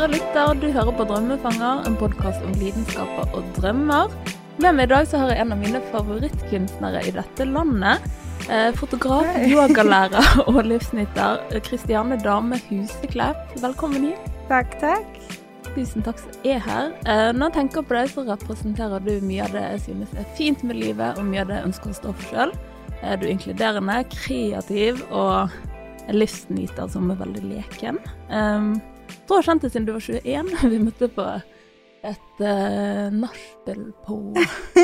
kjære lytter. Du hører på Drømmefanger, en podkast om lidenskaper og drømmer. Med meg i dag så har jeg en av mine favorittkunstnere i dette landet. Eh, fotograf, yogalærer og livsnyter Kristiane Dame Huseklepp. Velkommen hit. Takk, takk. Tusen takk som er her. Eh, når jeg tenker på deg, så representerer du mye av det jeg synes er fint med livet, og mye av det jeg ønsker å stå for sjøl. Eh, du er inkluderende, kreativ og livsnyter som er veldig leken. Um, jeg jeg har kjent deg siden du var 21. Vi møtte på et uh, nachspiel på,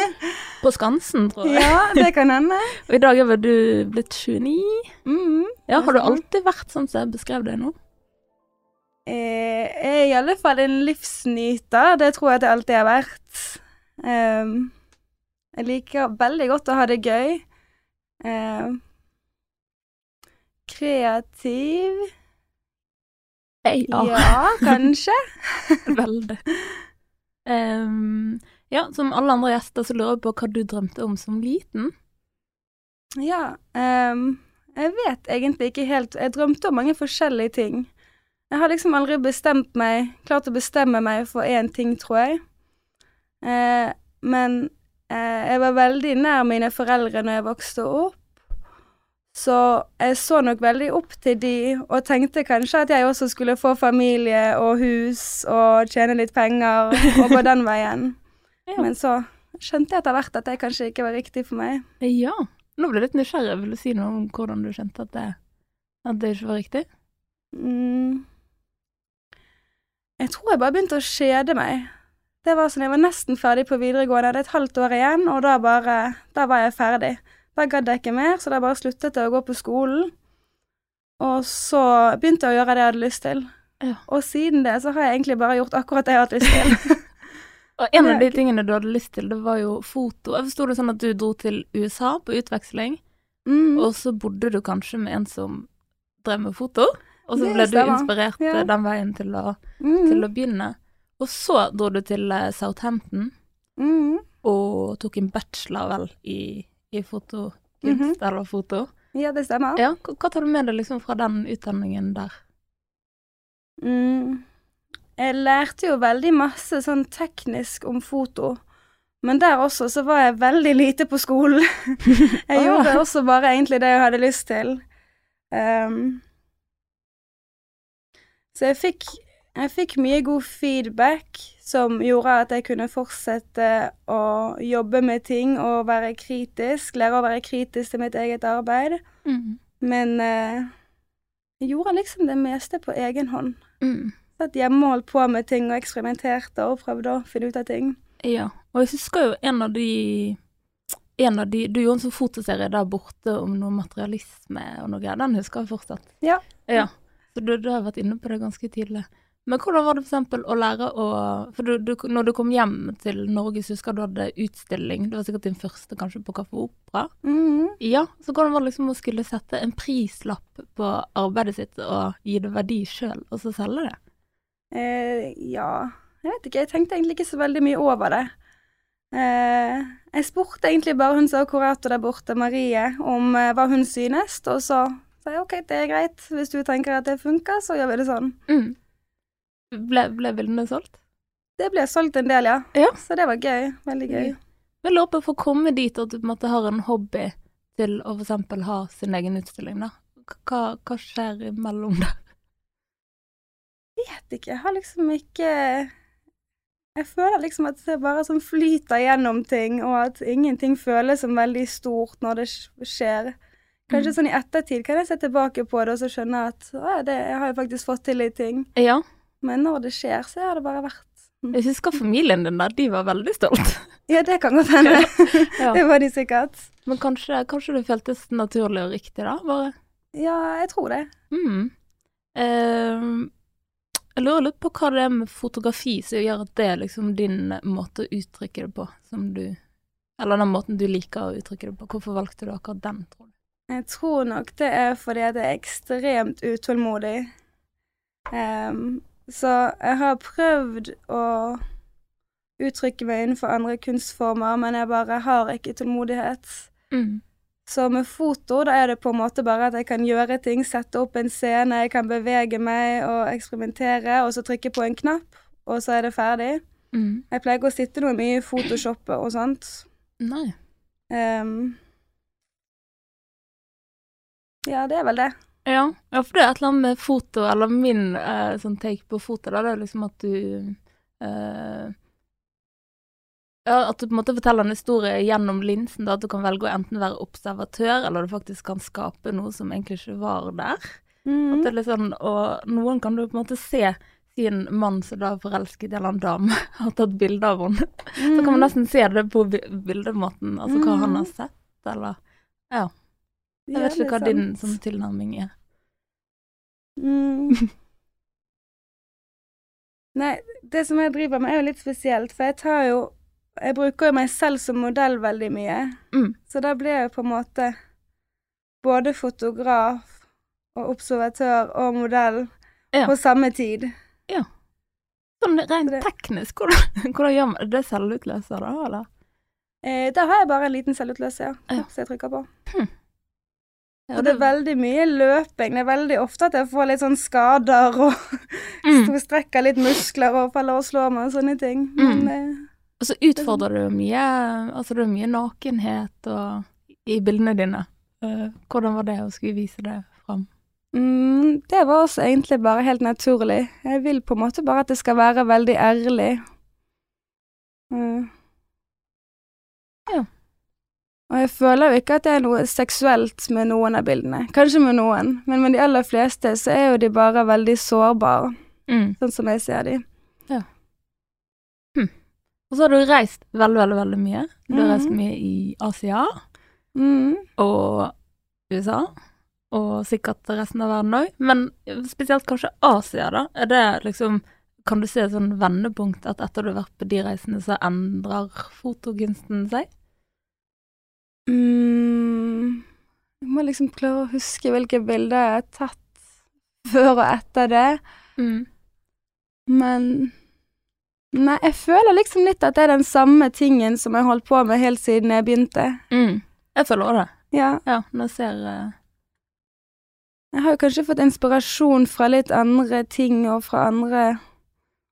på Skansen, tror jeg. Ja, det kan hende. Og i dag er vel du blitt 29? Mm. Ja, Har du alltid vært sånn som jeg beskrev deg nå? Eh, Jeg er i alle fall en livsnyter. Det tror jeg jeg alltid har vært. Um, jeg liker veldig godt å ha det gøy. Um, kreativ Ja. Ja, kanskje. Veldig. Um, ja, som alle andre gjester så lurer jeg på hva du drømte om som liten. Ja. um, jeg vet egentlig ikke helt Jeg drømte om mange forskjellige ting. Jeg har liksom aldri bestemt meg Klart å bestemme meg for én ting, tror jeg. Eh, men eh, jeg var veldig nær mine foreldre når jeg vokste opp. Så jeg så nok veldig opp til de, og tenkte kanskje at jeg også skulle få familie og hus og tjene litt penger og gå den veien. Ja. Men så skjønte jeg etter hvert at det kanskje ikke var riktig for meg. Ja. Nå ble jeg litt nysgjerrig. Vil du si noe om hvordan du skjønte at det, at det ikke var riktig? Mm. Jeg tror jeg bare begynte å kjede meg. Det var sånn, Jeg var nesten ferdig på videregående, jeg hadde et halvt år igjen, og da bare Da var jeg ferdig. Da gadd jeg ikke mer, så da bare sluttet jeg å gå på skolen. Og så begynte jeg å gjøre det jeg hadde lyst til. Ja. Og siden det så har jeg egentlig bare gjort akkurat det jeg har hatt lyst til. Og en av de tingene du hadde lyst til, det var jo foto. Jeg forsto det sånn at du dro til USA på utveksling, Mm. og så bodde du kanskje med en som drev med foto, og så ble du inspirert Ja. eh, den veien til å, Mm. til å begynne. Og så dro du til eh, Southampton Mm. og tok en bachelor vel i, i fotokunst -hmm. eller foto. Ja, det stemmer. Ja, hva, tar du med deg liksom fra den utdanningen der? Mm. Jeg lærte jo veldig masse sånn teknisk om foto. Men der også så var jeg veldig lite på skolen. jeg gjorde også bare egentlig det jeg hadde lyst til. Um. så jeg fikk, jeg fikk mye god feedback som gjorde at jeg kunne fortsette å jobbe med ting og være kritisk. Lære å være kritisk til mitt eget arbeid. Mm. Men eh, jeg gjorde liksom det meste på egen hånd. Mm. Satt hjemme og holdt på med ting og eksperimenterte og prøvde å finne ut av ting. Ja, og jeg husker jo en av de en av de, Du gjorde en sånn fotoserie der borte om noe materialisme og noe. Den husker jeg fortsatt. Ja. ja. Så du, du har vært inne på det ganske tidlig. Men hvordan var det eksempel å lære å For du, du, når du kom hjem til Norge, så husker du hadde utstilling. Det var sikkert din første kanskje på Kaffe Opera. Mhm. Ja, så hvordan var det liksom å skulle sette en prislapp på arbeidet sitt og gi det verdi sjøl, og så selge det? eh, ja Jeg vet ikke, jeg tenkte egentlig ikke så veldig mye over det. Eh, jeg spurte egentlig bare hun som var kurator der borte, Marie, om eh, hva hun synes, og så sa jeg OK, det er greit. Hvis du tenker at det funker, så gjør vi det sånn. Mm. Ble, ble bildene solgt? Det ble solgt en del, ja. Ja. Så det var gøy. Veldig gøy. Jeg lurer på, for å komme dit at du på en måte har en hobby til å eksempel ha sin egen utstilling, da. Hva, hva skjer imellom der? vet ikke, jeg har liksom ikke Jeg føler liksom at det bare sånn flyter gjennom ting, og at ingenting føles som veldig stort når det skjer. Kanskje Mm. sånn i ettertid kan jeg se tilbake på det og så skjønne at å, det, jeg har jo faktisk fått til litt ting. Ja, Men når det skjer, så har det bare vært jeg husker familien din der, de var veldig stolt. Ja, det kan godt hende. Ja. det var de sikkert. Men kanskje, kanskje det føltes naturlig og riktig, da? Bare Ja, jeg tror det. mm. Ehm, Jeg lurer litt på hva det er med fotografi som gjør at det er liksom din måte å uttrykke det på, som du Eller den måten du liker å uttrykke det på. Hvorfor valgte du akkurat den, tror du? Jeg tror nok det er fordi at jeg er ekstremt utålmodig. Ehm, så jeg har prøvd å uttrykke meg innenfor andre kunstformer, men jeg bare har ikke tålmodighet. Mm. Så med foto, da er det på en måte bare at jeg kan gjøre ting, sette opp en scene, jeg kan bevege meg og eksperimentere, og så trykke på en knapp, og så er det ferdig. Mm. Jeg pleier ikke å sitte noe mye i Photoshop og sånt. Nei. Um, ja, det er vel det. Ja. ja, for det er et eller annet med foto, eller min eh, sånn take på foto, da, det er liksom at du eh, Ja, at du på en måte forteller en historie gjennom linsen, da, at du kan velge å enten være observatør, eller du faktisk kan skape noe som egentlig ikke var der. At det er litt sånn, og noen kan du på en måte se sin mann som da er forelsket i en eller annen dame, har tatt bilde av henne. Så kan man nesten se det på bildemåten, altså hva han har sett, eller Ja. Jeg vet ikke hva din sånn tilnærming er. Mm. Nei, det som jeg driver med, er jo litt spesielt, for jeg tar jo Jeg bruker jo meg selv som modell veldig mye. Mm. Så da blir jeg på en måte både fotograf og observatør og modell Ja. på samme tid. Ja. Sånn rent Det- teknisk, hvordan, hvordan gjør man det? selvutløser, da, eller? Eh, da har jeg bare en liten selvutløser, ja. Ja. som jeg trykker på. Ja, Og det er veldig mye løping. Det er veldig ofte at jeg får litt sånn skader og mm. strekker litt muskler og faller og slår meg og sånne ting. Men Mm. eh, Og så utfordrer du mye Altså, det er mye nakenhet og i bildene dine. Eh, hvordan var det å skulle vise det fram? mm, det var også egentlig bare helt naturlig. Jeg vil på en måte bare at det skal være veldig ærlig. Mm. Ja. Og jeg føler jo ikke at det er noe seksuelt med noen av bildene. Kanskje med noen, men med de aller fleste så er jo de bare veldig sårbare, Mm. sånn som jeg ser de. Og så har du reist veldig, veldig, veldig mye. Du har Mhm. reist mye i Asia Mm. og USA, og sikkert resten av verden òg. Men spesielt kanskje Asia, da. Er det liksom Kan du se et sånn vendepunkt at etter du har vært på de reisene, så endrer fotokunsten seg? Mm. Jeg må liksom klare å huske hvilke bilder jeg har tatt før og etter det. Mm. Men Nei, jeg føler liksom litt at det er den samme tingen som jeg holdt på med helt siden jeg begynte. Mm. Jeg føler det. Ja. Ja, når jeg ser uh... Jeg har jo kanskje fått inspirasjon fra litt andre ting og fra andre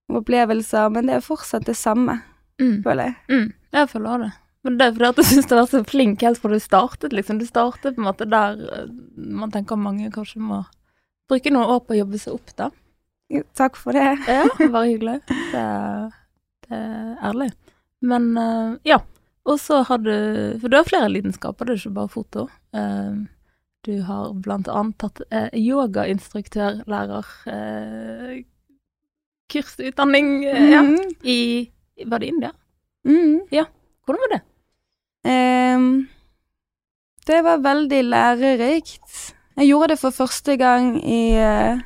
opplevelser, men det er fortsatt det samme, mm. føler jeg. Mm. Jeg føler det. Men det er fordi at du syns du har vært så flink helt fra du startet, liksom. Du startet på en måte der eh, man tenker mange kanskje må bruke noen år på å jobbe seg opp, da. Jo, Takk for det. Ja, bare hyggelig. Det, det er ærlig. Men eh, ja. Og så har du For du har flere lidenskaper, det er ikke bare foto. Eh, du har blant annet tatt uh, yogainstruktørlærer eh, kursutdanning mm. ja, Mhm. i Var det India? Ja, Hvordan var det? Ehm, det var veldig lærerikt. Jeg gjorde det for første gang i eh,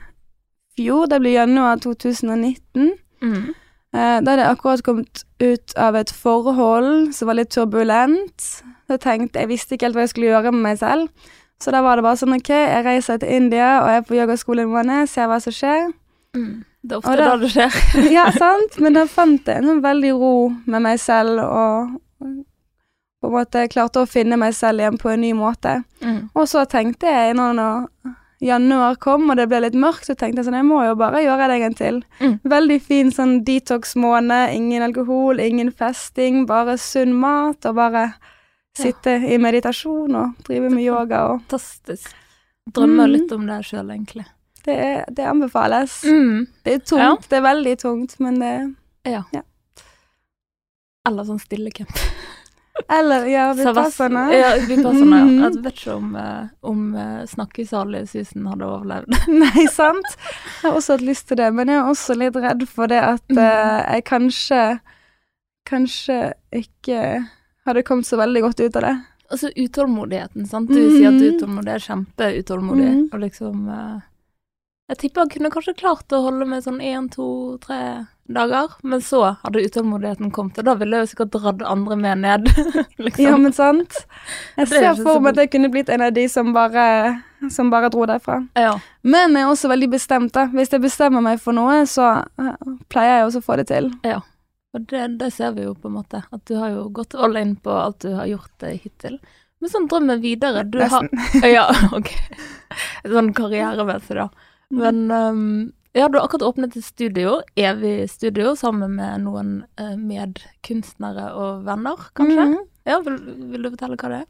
fjor. Det ble januar 2019. Mm. Eh, da hadde jeg akkurat kommet ut av et forhold som var litt turbulent. Så tenkte jeg visste ikke helt hva jeg skulle gjøre med meg selv. Så da var det bare sånn OK, jeg reiser til India og er på yogaskole en måned, ser hva som skjer. Mm. Det er ofte da- da det skjer. Ja, sant? Men da fant jeg en sånn veldig ro med meg selv og på en måte klarte å finne meg selv igjen på en ny måte. Mm. Og så tenkte jeg når januar kom og det ble litt mørkt, så tenkte jeg sånn, jeg må jo bare gjøre det en gang til. Mm. Veldig fin sånn detox-måned, ingen alkohol, ingen festing, bare sunn mat og bare sitte i meditasjon og drive med yoga og Fantastisk. Drømmer Mm. litt om det sjøl, egentlig. det, er- det anbefales. Mm. Det er tungt, Ja. det er veldig tungt, men det Ja. Ja. Eller sånn stillecamp. Eller, ja, vipassana. Ja, vipassana, ja. Mhm. Jeg vet ikke om, eh, om uh, snakkesalig Susan hadde overlevd. Nei, sant? Jeg har også hatt lyst til det, men jeg er også litt redd for det at Mm. eh, jeg kanskje Kanskje ikke hadde kommet så veldig godt ut av det. Altså utålmodigheten, sant. Du sier at du Mhm. utålmodig, er kjempeutålmodig, Mhm. og liksom eh, Jeg tipper han kunne kanskje klart å holde med sånn én, to, tre dager, men så hadde utålmodigheten kommet, og da ville jeg jo sikkert dratt andre med ned, liksom. Ja, men sant? Jeg er ser for meg at jeg kunne blitt en av de som bare, som bare dro derfra. ja. Men jeg er også veldig bestemt, da. Hvis jeg bestemmer meg for noe, så eh, pleier jeg også å få det til. Ja, Og det, det ser vi jo på en måte, at du har jo gått all in på alt du har gjort eh, hittil. Men sånn drømmen videre du Nesten. Har, ja, ok. Sånn karrieremessig, da. Men um, ja, du har akkurat åpnet et studio, evig studio, sammen med noen uh, medkunstnere og venner, kanskje? Mhm. Ja, vil, vil du fortelle hva det er?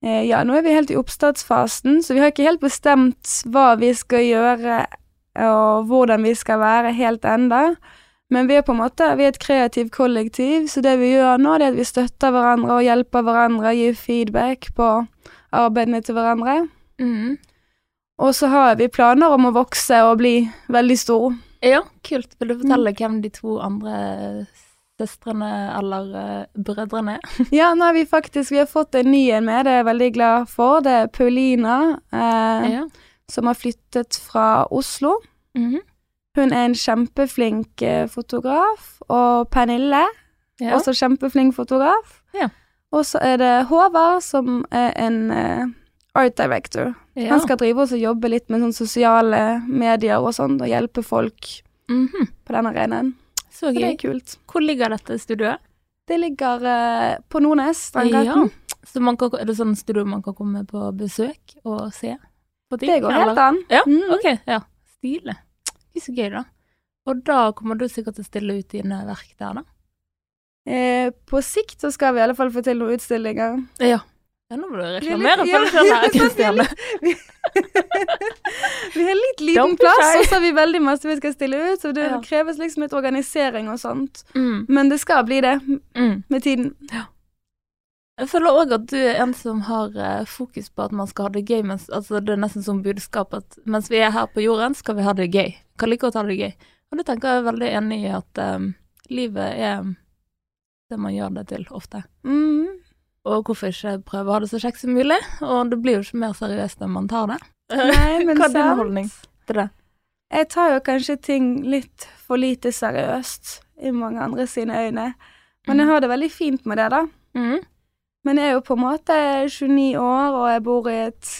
Eh, ja, nå er vi helt i oppstartsfasen, så vi har ikke helt bestemt hva vi skal gjøre og hvordan vi skal være helt enda. Men vi er på en måte vi er et kreativt kollektiv, så det vi gjør nå, det er at vi støtter hverandre og hjelper hverandre, gir feedback på arbeidene til hverandre. Mm. Og så har vi planer om å vokse og bli veldig stor. Ja, kult. Vil du fortelle hvem de to andre søstrene eller uh, brødrene er? Ja, nå har vi faktisk vi har fått en ny en med, det er jeg veldig glad for. Det er Paulina, eh, Ja. som har flyttet fra Oslo. Mhm. Hun er en kjempeflink eh, fotograf. Og Pernille, ja. også kjempeflink fotograf. Ja. Og så er det Håvard, som er en eh, art director. ja. Han skal drive oss og jobbe litt med sånn sosiale medier og sånn, og hjelpe folk Mhm. på den arenaen. Så Så det er kult. Hvor ligger dette studioet? Det ligger uh, på Nordnes, Strandgaten. Så man kan, er det sånn studio man kan komme på besøk og se på ting? Det går helt an. Ja, Mm. ok. Ja. Stilig. Så gøy, da. Og da kommer du sikkert til å stille ut dine verk der, da? Eh, på sikt så skal vi i alle fall få til noen utstillinger. Ja. Ja, nå må du er reklamere for det selv ja, her, sant, vi Vi har litt liten plass, og så har vi veldig masse vi skal stille ut, så det Ja. kreves liksom litt organisering og sånt. Mm. Men det skal bli det Mm. med tiden. Jeg føler òg at du er en som har eh, fokus på at man skal ha det gøy. Mens, altså det er nesten som budskap at mens vi er her på jorden, skal vi ha det gøy. Kan like godt ha det gøy. Og det tenker jeg er veldig enig i at um, livet er det man gjør det til ofte. Mm. Og hvorfor ikke prøve å ha det så kjekt som mulig? Og det blir jo ikke mer seriøst enn man tar det. Nei, men Hva er din holdning til det? Jeg tar jo kanskje ting litt for lite seriøst i mange andre sine øyne. Men jeg har det veldig fint med det, da. Mm. Men jeg er jo på en måte 29 år, og jeg bor i et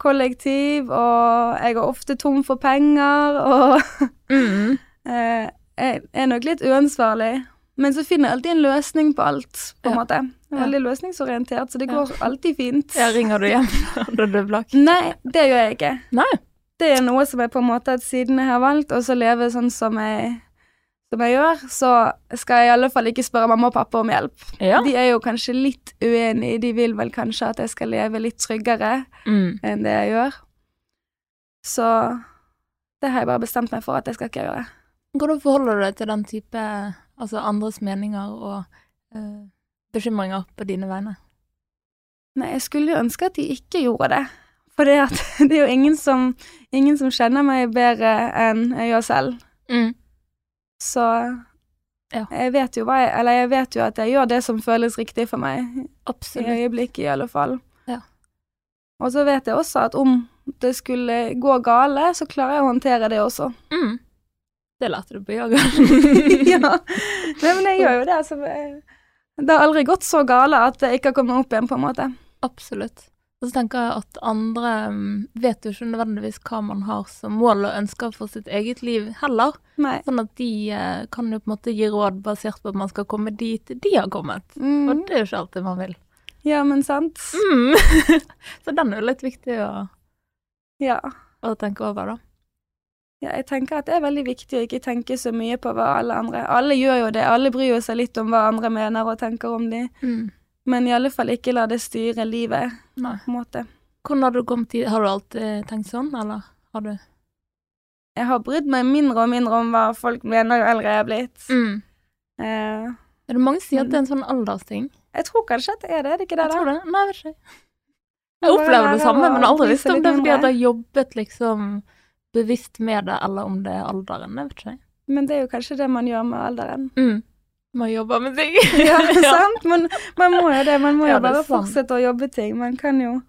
kollektiv, og jeg er ofte tom for penger, og Mm. eh, jeg er nok litt uansvarlig. Men så finner jeg alltid en løsning på alt, på en Ja. måte. Jeg er veldig løsningsorientert, så det Ja. går alltid fint. Ja, ringer du hjem når du er blakk? Nei, det gjør jeg ikke. Nei. Det er noe som jeg på en måte siden jeg har valgt, så leve sånn som jeg, som jeg gjør, så skal jeg i alle fall ikke spørre mamma og pappa om hjelp. Ja. De er jo kanskje litt uenige, de vil vel kanskje at jeg skal leve litt tryggere Mm. enn det jeg gjør. Så det har jeg bare bestemt meg for at jeg skal ikke gjøre. Hvordan forholder du deg til den type altså andres meninger og eh, bekymringer på dine vegne? Nei, jeg skulle jo ønske at de ikke gjorde det. For det, at, det er jo ingen som, ingen som kjenner meg bedre enn jeg gjør selv. Mm. Så Ja. jeg vet jo hva jeg Eller jeg vet jo at jeg gjør det som føles riktig for meg. Absolutt. I øyeblikket, i alle fall. Ja. Og så vet jeg også at om det skulle gå gale, så klarer jeg å håndtere det også. Mm. Det lærte du på yoga. ja. Nei, men jeg gjør jo det. Altså, det har aldri gått så gale at det ikke har kommet opp igjen, på en måte. Absolutt. Og så tenker jeg at andre mm, vet jo ikke nødvendigvis hva man har som mål og ønsker for sitt eget liv heller. Nei. Sånn at de eh, kan jo på en måte gi råd basert på at man skal komme dit de har kommet. Og Mm. det er jo ikke alltid man vil. Ja, men sant. Mm. så den er jo litt viktig å, Ja. å tenke over, da. Ja. Jeg tenker at det er veldig viktig å ikke tenke så mye på hva alle andre Alle gjør jo det. Alle bryr jo seg litt om hva andre mener og tenker om de. Mm. Men i alle fall ikke la det styre livet, Nei. på en måte. Hvordan har du kommet til Har du alltid tenkt sånn, eller har du Jeg har brydd meg mindre og mindre om hva folk mener jo eldre jeg er blitt. mm. Eh, Er det mange som sier at det er en sånn aldersting? jeg tror kanskje at det er det, er det ikke det? Jeg da? tror det. Nei, jeg vet ikke. Jeg opplever det samme, men aldri visste visst om det fordi at jeg har jobbet liksom bevisst med det, eller om det er alderen. Jeg vet ikke. Men det er jo kanskje det man gjør med alderen. Mm. Man jobber med ting. Ja, sant? Man, man må jo det. Man må jo er bare fortsette å jobbe ting. Man kan jo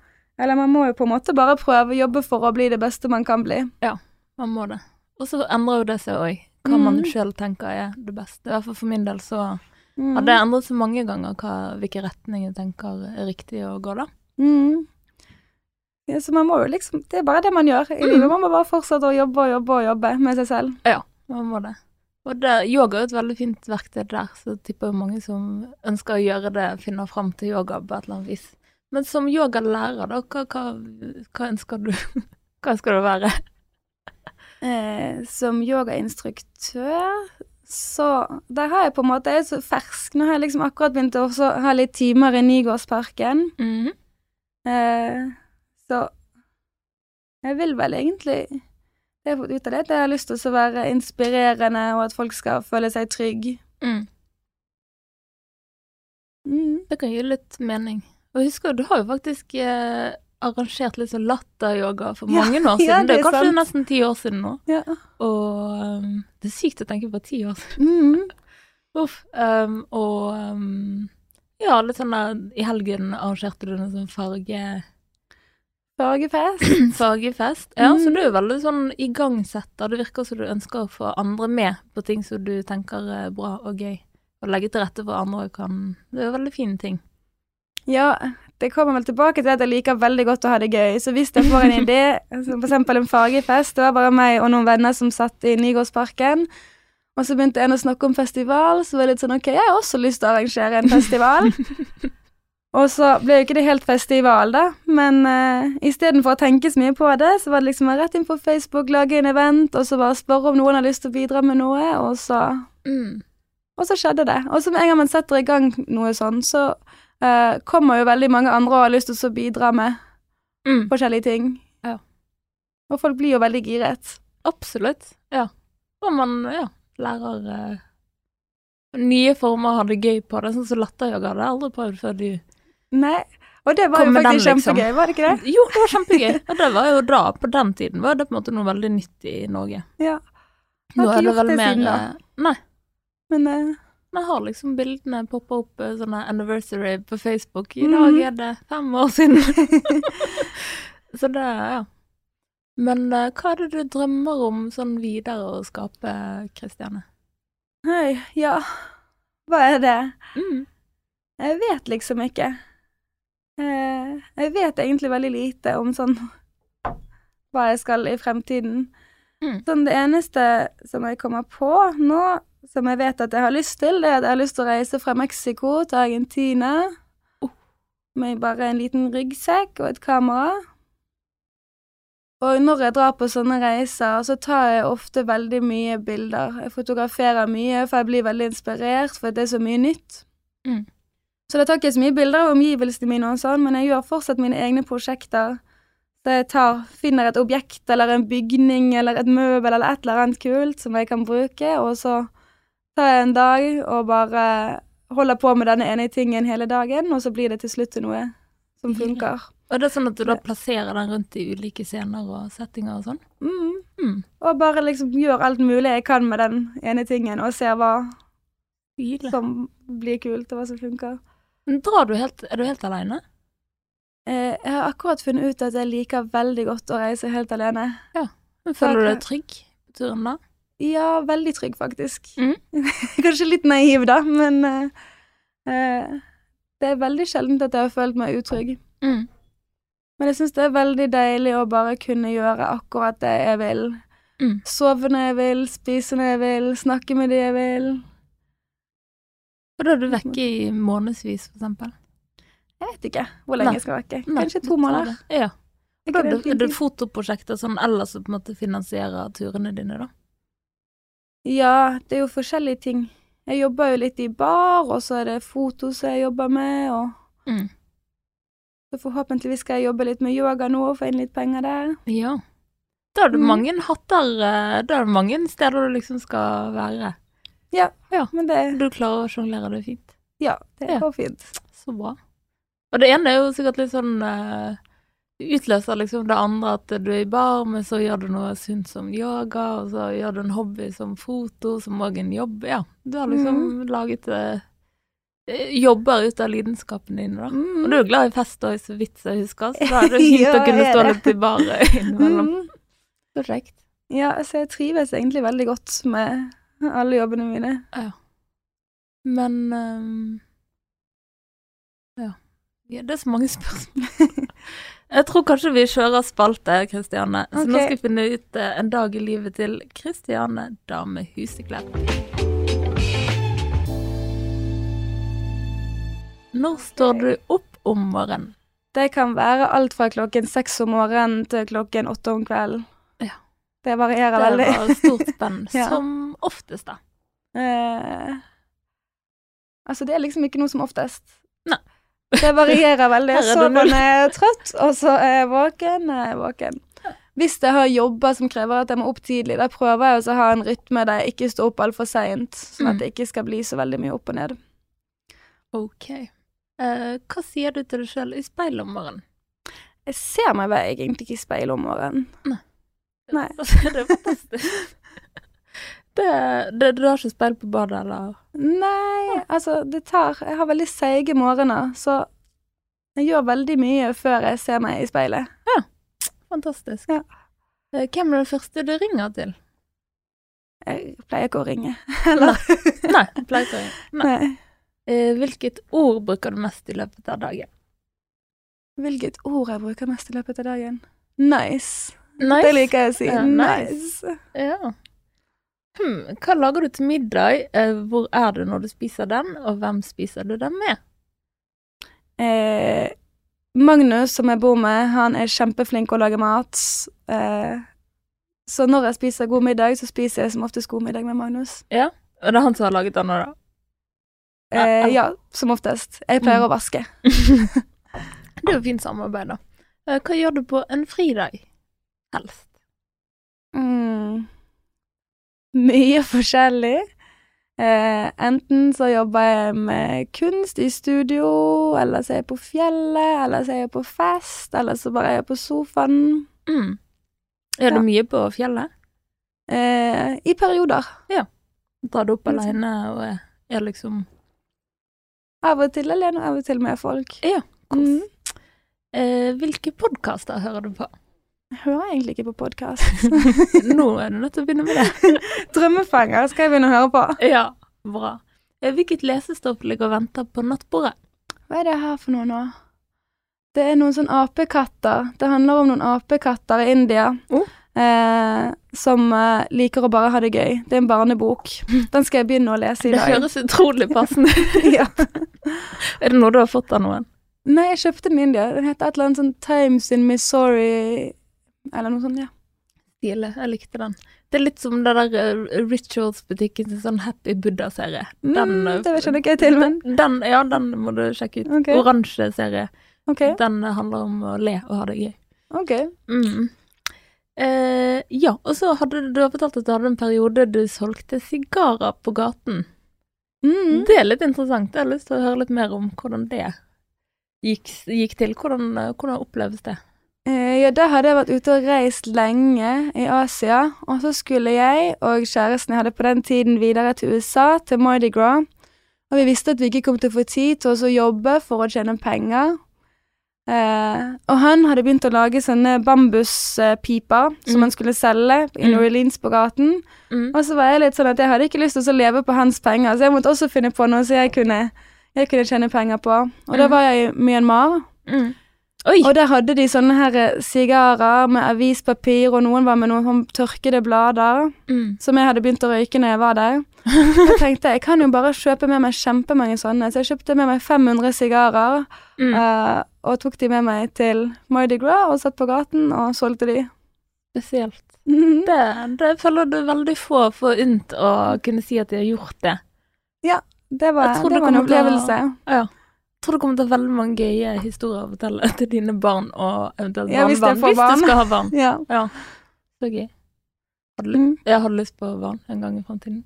Eller man må jo på en måte bare prøve å jobbe for å bli det beste man kan bli. Ja, Man må det. Og så endrer jo det seg òg, hva man Mm. sjøl tenker er det beste. I hvert fall for min del så Mm. har det endret seg mange ganger hva, hvilken retning jeg tenker er riktig å gå, da. Mm. Ja, så man må jo liksom Det er bare det man gjør i Mm. livet. Man må bare fortsette å jobbe og jobbe og jobbe med seg selv. Man må det. Og det, yoga er et veldig fint verktøy der, så tipper jeg mange som ønsker å gjøre det, finner fram til yoga på et eller annet vis. Men som yogalærer, da, hva, hva, hva ønsker du Hva ønsker du å være? Eh, som yogainstruktør så Der har jeg på en måte Jeg er så fersk. Nå har jeg liksom akkurat begynt å ha litt timer i Nygårdsparken. Mhm. Eh, så jeg vil vel egentlig Det jeg har fått ut av det, at jeg har lyst til å være inspirerende, og at folk skal føle seg trygge. Mm. Mm. Det kan gi litt mening. Og husker, du har jo faktisk eh, arrangert litt sånn latteryoga for Ja, mange år siden. ja, det det er kanskje sant. nesten ti år siden nå. Ja. Og um, det er sykt å tenke på ti år siden. Mm. Uff. Um, og um, ja, litt sånn der I helgen arrangerte du noe sånn farge... Fargefest. fargefest. Ja, så Mm. du er veldig sånn igangsetter. Det virker som du ønsker å få andre med på ting som du tenker er bra og gøy. Og legge til rette for andre kan Det er veldig fine ting. Ja, det kommer vel tilbake til at jeg liker veldig godt å ha det gøy. Så hvis jeg får en idé, som eksempel en fargefest Det var bare meg og noen venner som satt i Nygårdsparken. Og så begynte en å snakke om festival, så var det litt sånn OK, jeg har også lyst til å arrangere en festival. og så ble jo ikke det helt festival, da, men uh, istedenfor å tenke så mye på det, så var det liksom rett inn på Facebook, lage en event, og så bare spørre om noen har lyst til å bidra med noe, og så Mm. og så skjedde det. Og så med en gang man setter i gang noe sånn, så uh, kommer jo veldig mange andre og har lyst til å bidra med Mm. forskjellige ting. Ja. Og folk blir jo veldig giret. Absolutt. Ja. Og man ja, lærer uh, nye former å ha det gøy på det. Sånn som latteryoga hadde jeg aldri prøvd før du Nei. Og det var Kom jo faktisk den, liksom. kjempegøy, var det ikke det? Jo, det var kjempegøy. Og det var jo da, på den tiden, var det på en måte noe veldig nytt i Norge. Ja. Jeg har ikke gjort det mer siden da. eh, Nei. Men uh... Jeg har liksom bildene poppa opp eh, sånne anniversary på Facebook. I Mhm. dag er det fem år siden. Så det, ja. Men uh, hva er det du drømmer om sånn videre å skape, Kristiane? Hei, ja. Hva er det? Mm. Jeg vet liksom ikke. Eh, jeg vet egentlig veldig lite om sånn hva jeg skal i fremtiden. Mm. Sånn det eneste som jeg kommer på nå, som jeg vet at jeg har lyst til, det er at jeg har lyst til å reise fra Mexico til Argentina Oh. med bare en liten ryggsekk og et kamera. Og når jeg drar på sånne reiser, så tar jeg ofte veldig mye bilder. Jeg fotograferer mye, for jeg blir veldig inspirert, for det er så mye nytt. Mm. Så da tar jeg ikke så mye bilder av omgivelsene mine og sånn, men jeg gjør fortsatt mine egne prosjekter. Så jeg tar, finner et objekt eller en bygning eller et møbel eller et eller annet kult som jeg kan bruke, og så tar jeg en dag og bare holder på med denne ene tingen hele dagen, og så blir det til slutt til noe som funker. Og det er sånn at du da plasserer den rundt i ulike scener og settinger og sånn? Mm. Mm. Og bare liksom gjør alt mulig jeg kan med den ene tingen, og ser hva Stilig. som blir kult, og hva som funker. Drar du helt, er du helt alene? Eh, jeg har akkurat funnet ut at jeg liker veldig godt å reise helt alene. Men Føler du deg trygg på turen da? Ja, veldig trygg, faktisk. Mm. Kanskje litt naiv, da, men eh, eh, det er veldig sjeldent at jeg har følt meg utrygg. Mm. Men jeg syns det er veldig deilig å bare kunne gjøre akkurat det jeg vil. Mm. Sove når jeg vil, spise når jeg vil, snakke med de jeg vil. Og da er du vekke i månedsvis, for eksempel? Jeg vet ikke hvor lenge Nei. jeg skal vekke. Kanskje to måneder. Ja. Og da er det, er fotoprosjekter som ellers på en måte finansierer turene dine, da? Ja, det er jo forskjellige ting. Jeg jobber jo litt i bar, og så er det foto som jeg jobber med, og Mm. så forhåpentligvis skal jeg jobbe litt med yoga nå og få inn litt penger der. Ja. Da har du Mm. mange hatter eh, Da er det mange steder du liksom skal være. Men det Du klarer å sjonglere det fint. Ja, det Ja. går fint. Så bra. Og det ene er jo sikkert litt sånn uh, Utløser liksom det andre at du er i bar, men så gjør du noe sunt som yoga, og så gjør du en hobby som foto, som òg en jobb. Ja, du har liksom laget uh, jobber ut av lidenskapen din, da. Mm. Og du er glad i fest òg, så vidt jeg husker, så da er det fint Ja, å kunne stå litt i bar innimellom. Mm. Så. Ja, altså jeg trives egentlig veldig godt med alle jobbene mine. Ja. Men um, ja. ja. Det er så mange spørsmål. Jeg tror kanskje vi kjører spalte, Kristiane. Så nå skal vi finne ut uh, en dag i livet til Kristiane Dame Huseklepp. Når står du opp om morgenen? Det kan være alt fra klokken seks om morgenen til klokken åtte om kvelden. Det varierer Det veldig. var stort spenn, Ja. som oftest, da. Eh, altså, det er liksom ikke noe som oftest. Nei. Det varierer veldig. Her er det er trøtt, og så er jeg våken, er jeg våken. Hvis jeg har jobber som krever at jeg må opp tidlig, da prøver jeg å ha en rytme der jeg ikke står opp altfor seint, sånn at Mm. det ikke skal bli så veldig mye opp og ned. Ok. Uh, hva sier du til deg sjøl i speilet om morgenen? Jeg ser meg vel egentlig ikke i speilet om morgenen. Nei. Altså, det er fantastisk. Det, det, du har ikke speil på badet, eller? Nei, altså, det tar Jeg har veldig seige morgener, så jeg gjør veldig mye før jeg ser meg i speilet. Fantastisk. Ja. Eh, Hvem er det første du ringer til? Jeg pleier ikke å ringe. Eller? Nei, jeg pleier ikke å ringe. Nei. Nei. Eh, Hvilket ord bruker du mest i løpet av dagen? Hvilket ord jeg bruker mest i løpet av dagen? Nice. Nice. Det liker jeg å si. Ja, nice. Ja. Hm, hva lager du til middag? Eh, Hvor er du når du spiser den, og hvem spiser du den med? Eh, Magnus, som jeg bor med, han er kjempeflink å lage mat. Eh, så når jeg spiser god middag, så spiser jeg som oftest god middag med Magnus. Ja, og det er han som har laget den nå, da? Eh, ja, som oftest. Jeg pleier å vaske. det er jo fint samarbeid, da. Eh, Hva gjør du på en fridag? Helst. Mm. Mye forskjellig. Eh, enten så jobber jeg med kunst i studio, eller så er jeg på fjellet, eller så er jeg på fest, eller så bare er jeg på sofaen. Mm. Er du Ja. mye på fjellet? Eh, I perioder. Ja. Drar du opp alene og er, er liksom Av og til alene, og av og til med folk. Ja. Mm. Eh, hvilke podkaster hører du på? Jeg hører egentlig ikke på podkast. Nå er du nødt til å begynne med det. Drømmefanger skal jeg begynne å høre på. Ja, bra. Hvilket lesestoff ligger og venter på nattbordet? Hva er det her for noe nå? Det er noen sånn apekatter. Det handler om noen apekatter i India. Oh. Eh, som eh, liker å bare ha det gøy. Det er en barnebok. Den skal jeg begynne å lese i dag. Det høres utrolig passende ut. ja. Er det noe du har fått av noen? Nei, jeg kjøpte den i India. Den heter et eller annet sånn Times in Missouri Eller noe sånt, ja. Stilig, jeg likte den. Det er litt som det der eh, Rituals-butikken sin sånn Happy Buddha-serie. Den, Mm, eh, det kjenner ikke jeg til, men Den, ja, den må du sjekke ut. Okay. Oransje serie. Okay. Den handler om å le og ha det gøy. ok. Mm. Eh, ja, og så hadde du, du har fortalt at du hadde en periode du solgte sigarer på gaten. Mm. Det er litt interessant. Jeg har lyst til å høre litt mer om hvordan det gikk, gikk til. Hvordan, eh, hvordan oppleves det? Eh, ja, da hadde jeg vært ute og reist lenge i Asia, og så skulle jeg og kjæresten jeg hadde på den tiden videre til USA, til Mardi Gras, og vi visste at vi ikke kom til å få tid til å jobbe for å tjene penger. Eh, og han hadde begynt å lage sånne bambuspiper som Mm. han skulle selge i Mm. New Orleans på gaten. Mm. Og så var jeg litt sånn at jeg hadde ikke lyst til å leve på hans penger, så jeg måtte også finne på noe som jeg kunne, jeg kunne tjene penger på. Og da Mm. var jeg i Myanmar. Mm. Oi! Og der hadde de sånne her eh, sigarer med avispapir, og noen var med noen sånn tørkede blader, Mm. som jeg hadde begynt å røyke når jeg var der. Jeg tenkte jeg kan jo bare kjøpe med meg kjempemange sånne, så jeg kjøpte med meg 500 sigarer, Mm. Uh, og tok de med meg til Mardi Gras, og satt på gaten og solgte de. Spesielt. Det, det føler du veldig få forunt å kunne si at de har gjort det. Det var, det var en opplevelse. å- Ja. Tror det kommer til å ha veldig mange gøye historier å fortelle til dine barn og eventuelt Ja, hvis barnebarn. Hvis barn. du skal ha barn. Ja. Ja. Så gøy. Har du, Mm. jeg hadde lyst på barn en gang i fremtiden.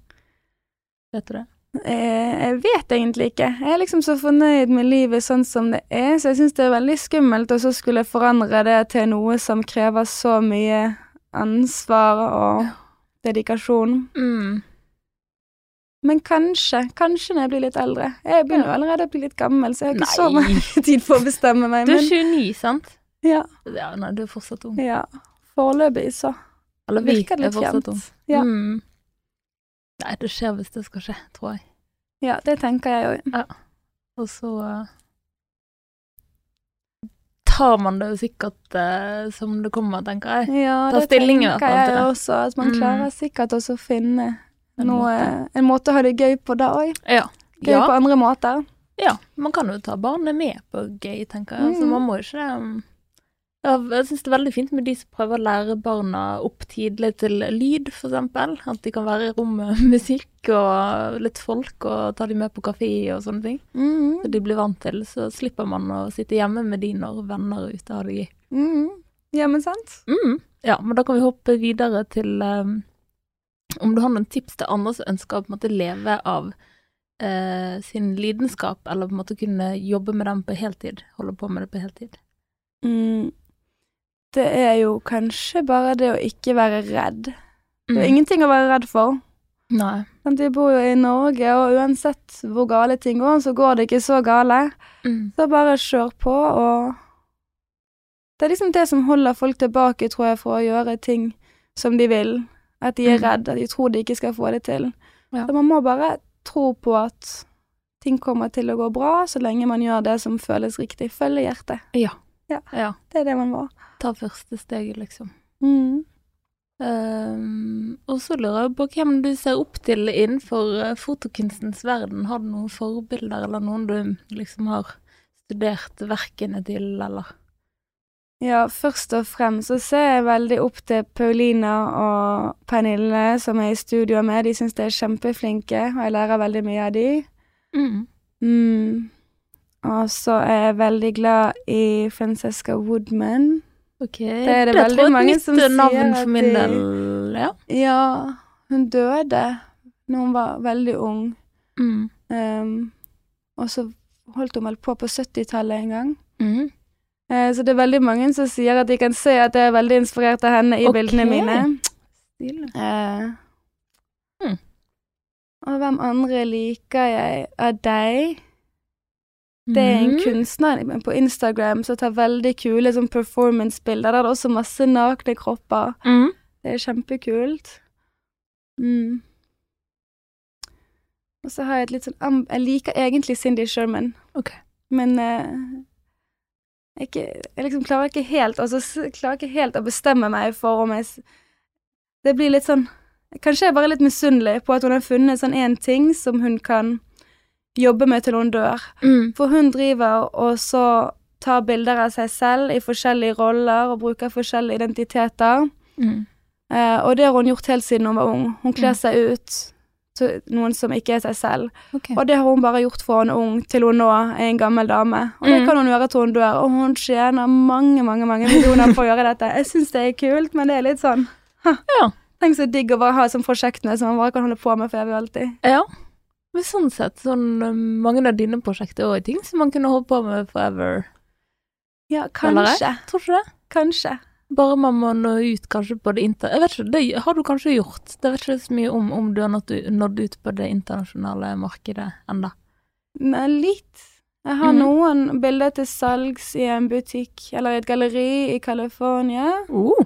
Vet du det? Eh, jeg vet egentlig ikke. Jeg er liksom så fornøyd med livet sånn som det er, så jeg syns det er veldig skummelt å så skulle forandre det til noe som krever så mye ansvar og dedikasjon. Mm. Men kanskje, kanskje når jeg blir litt eldre. Jeg begynner jo allerede å bli litt gammel, så jeg har ikke så mye tid for å bestemme meg. Du er 29, sant? ja, Ja, nei, du er fortsatt ung. ja. foreløpig så Eller vi virker det litt ung. Ja. Mm. Nei, det skjer hvis det skal skje, tror jeg. ja, det tenker jeg òg. Og så uh, tar man det jo sikkert uh, som det kommer, tenker jeg. Ja, Ta det tenker fall jeg også. At man Mm. klarer sikkert også å finne noe, måte. en måte å ha det gøy på da òg. Ja. Gøy ja. på andre måter. Ja, man kan jo ta barnet med på gøy, tenker jeg. Altså, Mm. man må ikke um, ja, Jeg syns det er veldig fint med de som prøver å lære barna opp tidlig til lyd, eksempel. At de kan være i rommet med musikk og litt folk, og ta de med på kafé og sånne ting. Mm. Så de blir vant til, så slipper man å sitte hjemme med de når venner er ute og har det gøy. Mm. Ja, men sant? Mm. Ja, men da kan vi hoppe videre til um, om du har noen tips til andre som ønsker å på en måte leve av eh, sin lidenskap, eller på en måte kunne jobbe med den på heltid, holde på med det på heltid. Mm. Det er jo kanskje bare det å ikke være redd. Det er Mm. ingenting å være redd for. Nei. Vi bor jo i Norge, og uansett hvor gale ting går, så går det ikke så gale. Mm. Så bare kjør på, og Det er liksom det som holder folk tilbake, tror jeg, for å gjøre ting som de vil. At de er redde, redd, at de tror de ikke skal få det til. Ja. Så man må bare tro på at ting kommer til å gå bra, så lenge man gjør det som føles riktig. Følge hjertet. Ja. Ja. ja. Det er det man må. Ta første steget, liksom. Mm. Um, og så lurer jeg på hvem du ser opp til innenfor eh, fotokunstens verden. Har du noen forbilder, eller noen du liksom har studert verkene til, eller? Ja, først og fremst så ser jeg veldig opp til Paulina og Pernille, som er i studio med. De syns de er kjempeflinke, og jeg lærer veldig mye av de. Mm. Mm. Og så er jeg veldig glad i Francesca Woodman. Ok, Det er det det veldig jeg er et mange nytt navn for min del, ja. Ja, hun døde når hun var veldig ung. Mm. Um, og så holdt hun vel på på 70-tallet en gang. Mm. Eh, så det er veldig mange som sier at de kan se at jeg er veldig inspirert av henne i okay. bildene mine. Eh, Hmm. Og hvem andre liker jeg av deg? Det er en Mhm. kunstner på Instagram som tar veldig kule sånn performance-bilder. Der er det også masse nakne kropper. Mm. Det er kjempekult. Mm. Og så har jeg et litt sånn Jeg liker egentlig Cindy Sherman. okay. Men jeg, ikke, jeg liksom klarer ikke helt Altså klarer ikke helt å bestemme meg for om jeg Det blir litt sånn Kanskje jeg er bare litt misunnelig på at hun har funnet sånn én ting som hun kan jobbe med til hun dør. Mm. For hun driver og så tar bilder av seg selv i forskjellige roller og bruker forskjellige identiteter. Mm. Eh, og det har hun gjort helt siden hun var ung. Hun kler Mm. seg ut noen som ikke er seg selv. Okay. Og det har hun bare gjort fra hun ung til hun nå er en gammel dame. Og det Mm. kan hun gjøre til hun dør. Og hun tjener mange, mange mange millioner på å gjøre dette. Jeg syns det er kult, men det er litt sånn ha. Ja. Tenk så digg å bare ha sånne prosjektene som man bare kan holde på med for evig og alltid. Ja. Men sånn sett, sånn um, mange av dine prosjekter er ting som man kunne holdt på med forever. Ja, Eller kanskje. Tror du det? Kanskje. Bare man må nå ut kanskje på det inter... Jeg vet ikke, det har du kanskje gjort. Det vet ikke så mye om om du har nådd, ut på det internasjonale markedet enda. Nei, litt. Jeg har mm. noen bilder til salgs i en butikk eller i et galleri i California. Uh.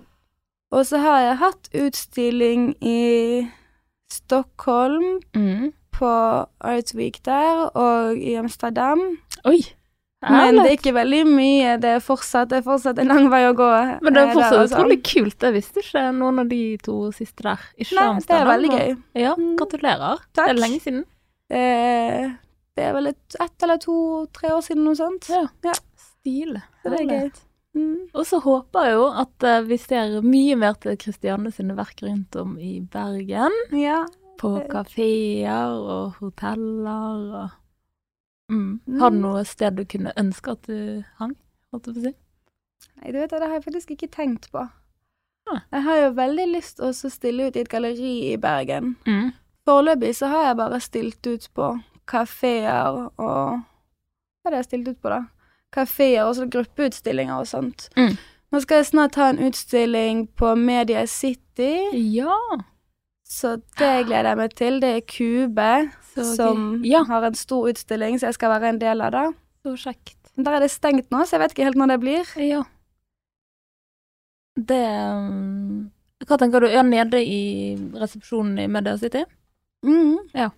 Og så har jeg hatt utstilling i Stockholm, Mm. på Art Week der, og i Amsterdam. Oi. Men det er ikke veldig mye. Det er fortsatt, det er fortsatt en lang vei å gå. Men det er eh, fortsatt utrolig kult. Jeg visste ikke noen av de to siste der. Ikke Nei, det er veldig gøy. Ja, Mm. gratulerer. Takk. Det er lenge siden. Eh, det er vel et, eller to-tre år siden, noe sånt. Ja. Ja. Stil. Så det er gøy. Mm. Og så håper jeg jo at eh, vi ser mye mer til Kristianes sine verk rundt om i Bergen. Ja. På Det- kafeer og hoteller og mm. Har du Mm. noe sted du kunne ønske at du hang? Holdt jeg på å si? Nei, du vet, det har jeg faktisk ikke tenkt på. Ah. Jeg har jo veldig lyst til å stille ut i et galleri i Bergen. Mm. Foreløpig så har jeg bare stilt ut på kafeer og Hva er det jeg har stilt ut på, da? Kafeer og så gruppeutstillinger og sånt. Mm. Nå skal jeg snart ha en utstilling på Media City, Ja. Så det gleder jeg meg til. Det er Kube Så som Ja. har en stor utstilling, så jeg skal være en del av det. Så kjekt. Der er det stengt nå, så jeg vet ikke helt når det blir. Ja. Det um, Hva tenker du? Er nede i resepsjonen i Media City? Mm. Ja.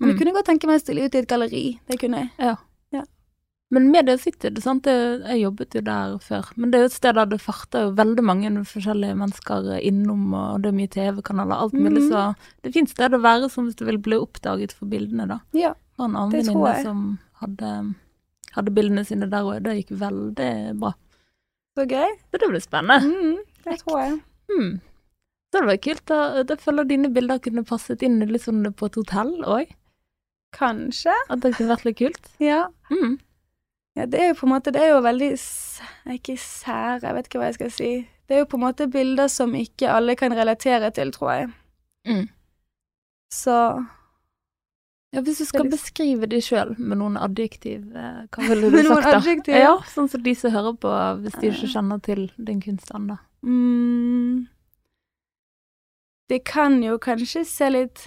Men jeg Mm. kunne godt tenke meg å stille ut i et galleri. Det kunne jeg. Men Media City, det sant, det, jeg jobbet jo der før. Men det er jo et sted der det farter jo veldig mange forskjellige mennesker innom, og det er mye TV-kanaler, alt mulig. Mhm. Så det er fint sted å være som hvis du vil bli oppdaget for bildene, da. Ja. og en annen Det tror venninne jeg. som hadde, hadde bildene sine der òg. Det gikk veldig bra. Så gøy. Så det blir spennende. Mm, det tror jeg. Mm. Så det var kult. da. Jeg føler dine bilder kunne passet inn litt sånn på et hotell òg. Kanskje. At det kunne vært litt kult. Ja. Mm. Ja. Det er jo på en måte Det er jo veldig Ikke sære, jeg vet ikke hva jeg skal si. Det er jo på en måte bilder som ikke alle kan relatere til, tror jeg. Mm. Så Ja, hvis du skal litt- beskrive de sjøl med noen adjektiv, eh, hva ville du sagt da? adjektiv? Ja, sånn som de som hører på, hvis de ikke kjenner til din kunst ennå. mm, Det kan jo kanskje se litt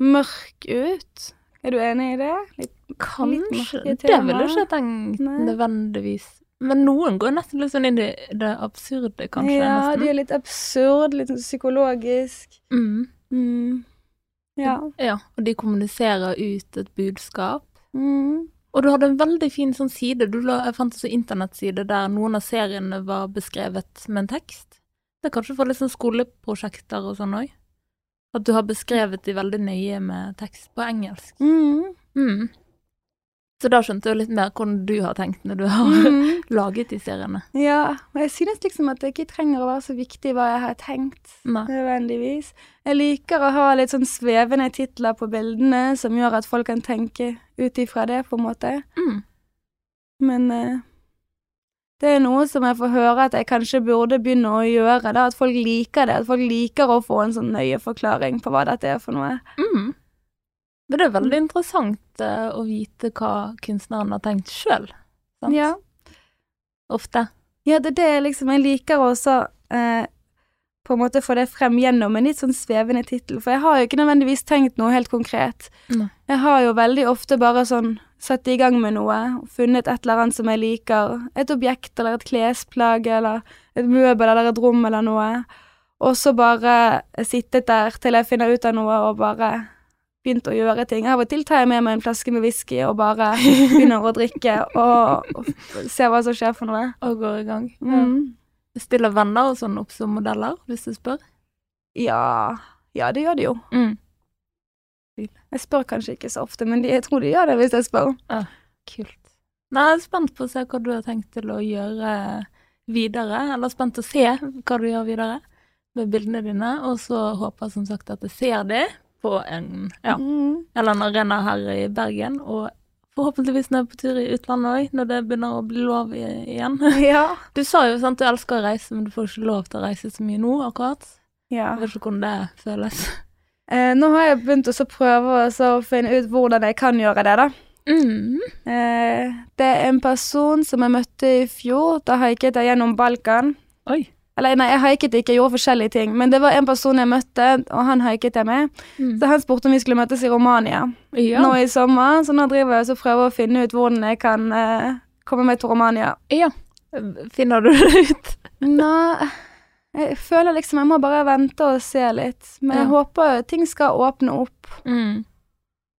mørk ut. Er du enig i det? Litt, Kanskje. Litt Det ville du ikke tenkt nødvendigvis. Men noen går nesten litt sånn inn i det absurde, kanskje. ja, nesten. de er litt absurd, litt sånn psykologisk. Mm. Mm. Ja. ja. Og de kommuniserer ut et budskap. Mm. Og du hadde en veldig fin sånn side. Du la, jeg fant en sånn internettside der noen av seriene var beskrevet med en tekst. Det er kanskje for litt sånn skoleprosjekter og sånn òg. At du har beskrevet de veldig nøye med tekst på engelsk. Mm. Mm. Så da skjønte jeg litt mer hvordan du har tenkt når du har Mm. laget de seriene. Ja, og jeg synes liksom at det ikke trenger å være så viktig hva jeg har tenkt, Nei. nødvendigvis. Jeg liker å ha litt sånn svevende titler på bildene, som gjør at folk kan tenke ut ifra det, på en måte. Mm. Men eh, det er noe som jeg får høre at jeg kanskje burde begynne å gjøre, da, at folk liker det. At folk liker å få en sånn nøye forklaring på hva dette er for noe. Mm. Men det er veldig interessant uh, å vite hva kunstneren har tenkt sjøl. Ja. Ofte. Ja, det er det liksom Jeg liker også eh, på en måte få det frem gjennom en litt sånn svevende tittel, for jeg har jo ikke nødvendigvis tenkt noe helt konkret. Nei. Jeg har jo veldig ofte bare sånn satt i gang med noe, funnet et eller annet som jeg liker, et objekt eller et klesplagg eller et møbel eller et rom eller noe, og så bare sittet der til jeg finner ut av noe og bare begynt å gjøre ting. Av og til tar jeg med meg en flaske med whisky og bare begynner å drikke og, og ser hva som skjer for noe. Og går i gang. Mm. Stiller venner og sånn opp som modeller, hvis du spør. Ja, ja, det gjør de jo. Mm. Jeg spør kanskje ikke så ofte, men de, jeg tror de gjør det hvis jeg spør. Kult. Nei, jeg er spent på å se hva du har tenkt til å gjøre videre, eller spent å se hva du gjør videre med bildene dine, og så håper jeg som sagt at jeg ser det på en, ja, Mm. eller en arena her i Bergen, og forhåpentligvis når jeg er på tur i utlandet òg, når det begynner å bli lov igjen. Ja. Du sa jo sant, du elsker å reise, men du får ikke lov til å reise så mye nå, akkurat. ja. Jeg vet ikke hvordan det føles. Eh, nå har jeg begynt å prøve å finne ut hvordan jeg kan gjøre det, da. Mm. Eh, det er en person som jeg møtte i fjor. Da haiket jeg gjennom Balkan. Oi. Eller nei, jeg haiket ikke, jeg gjorde forskjellige ting. Men det var en person jeg møtte, og han haiket jeg med. Mm. Så han spurte om vi skulle møtes i Romania Ja. nå i sommer. Så nå driver jeg og prøver å finne ut hvordan jeg kan eh, komme meg til Romania. ja. Finner du det ut? Nei, jeg føler liksom jeg må bare vente og se litt. Men jeg håper ting skal åpne opp. Mm.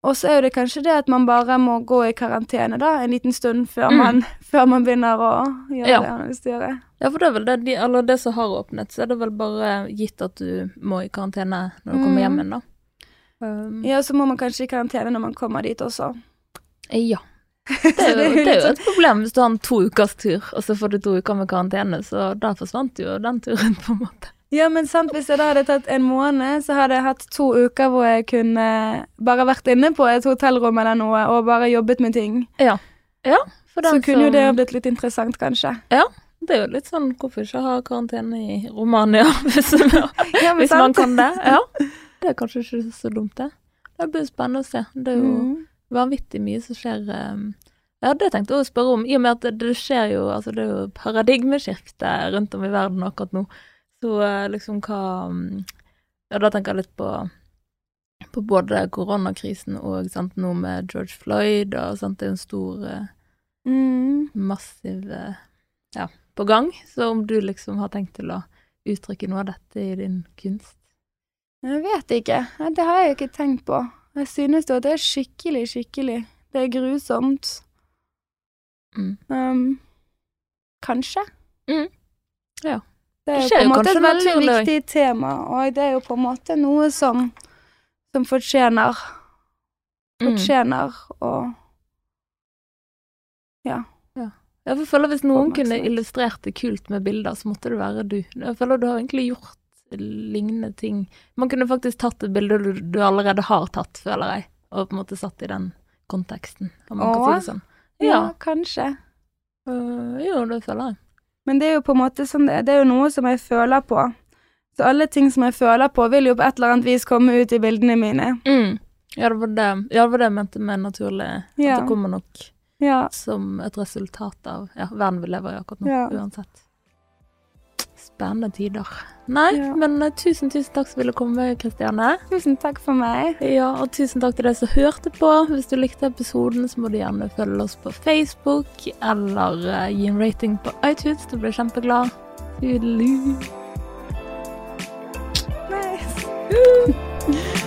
Og så er jo det kanskje det at man bare må gå i karantene da, en liten stund før, Mm. man, før man begynner å gjøre Ja. det man å gjøre. Ja, for det er vel det, de, eller det som har åpnet, så er det vel bare gitt at du må i karantene når du kommer Mm. hjem igjen, da. Um, Ja, så må man kanskje i karantene når man kommer dit også. ja. Det er jo det er jo et problem hvis du har en to ukers tur, og så får du to uker med karantene, så der forsvant jo den turen, på en måte. Ja, men sant, hvis jeg da hadde tatt en måned, så hadde jeg hatt to uker hvor jeg kunne bare vært inne på et hotellrom eller noe, og bare jobbet med ting. For Så kunne kunne jo det ha blitt litt interessant, kanskje. Ja. Det er jo litt sånn, hvorfor ikke ha karantene i Romania, hvis, Ja, hvis man kan det? Ja. Det er kanskje ikke så dumt, det. Det blir spennende å se. Det er jo Mm. vanvittig mye som skjer um, Ja, det tenkte jeg å spørre om, i og med at det, det skjer jo Altså, det er jo paradigmeskifte rundt om i verden akkurat nå. Så eh, liksom hva um, Ja, da tenker jeg litt på på både koronakrisen og sant, noe med George Floyd, og sant, det er en stor, eh, Mm. massiv eh, Ja, på gang. Så om du liksom har tenkt til å uttrykke noe av dette i din kunst? Jeg vet ikke. Det har jeg jo ikke tenkt på. Jeg synes jo at det er skikkelig, skikkelig. Det er grusomt. Mm. Um, kanskje. Mm. Ja. Det er jo på en måte et veldig viktig tema, og det er jo på en måte noe som, som fortjener Mm. ja. ja. Jeg føler Hvis noen kunne illustrert det kult med bilder, så måtte det være du. Jeg føler du har egentlig gjort lignende ting. Man kunne faktisk tatt et bilde du, du allerede har tatt, føler jeg, og på en måte satt i den konteksten, om man kan si det sånn. Ja, Ja. kanskje. Uh, jo, det føler jeg. Men det er jo på en måte sånn det, det er jo noe som jeg føler på. Så alle ting som jeg føler på, vil jo på et eller annet vis komme ut i bildene mine. Mm. Ja, det var det, ja, det var det jeg mente med naturlig. Ja. At det kommer nok Ja. som et resultat av ja, verden vi lever i akkurat nå, uansett spennende tider. Nei, ja. men eh, tusen, tusen takk som ville komme, Kristiane. Tusen takk for meg. Ja, Og tusen takk til deg som hørte på. Hvis du likte episoden, så må du gjerne følge oss på Facebook, eller eh, gi en rating på iTunes. Du blir kjempeglad. Tudelu. Nice.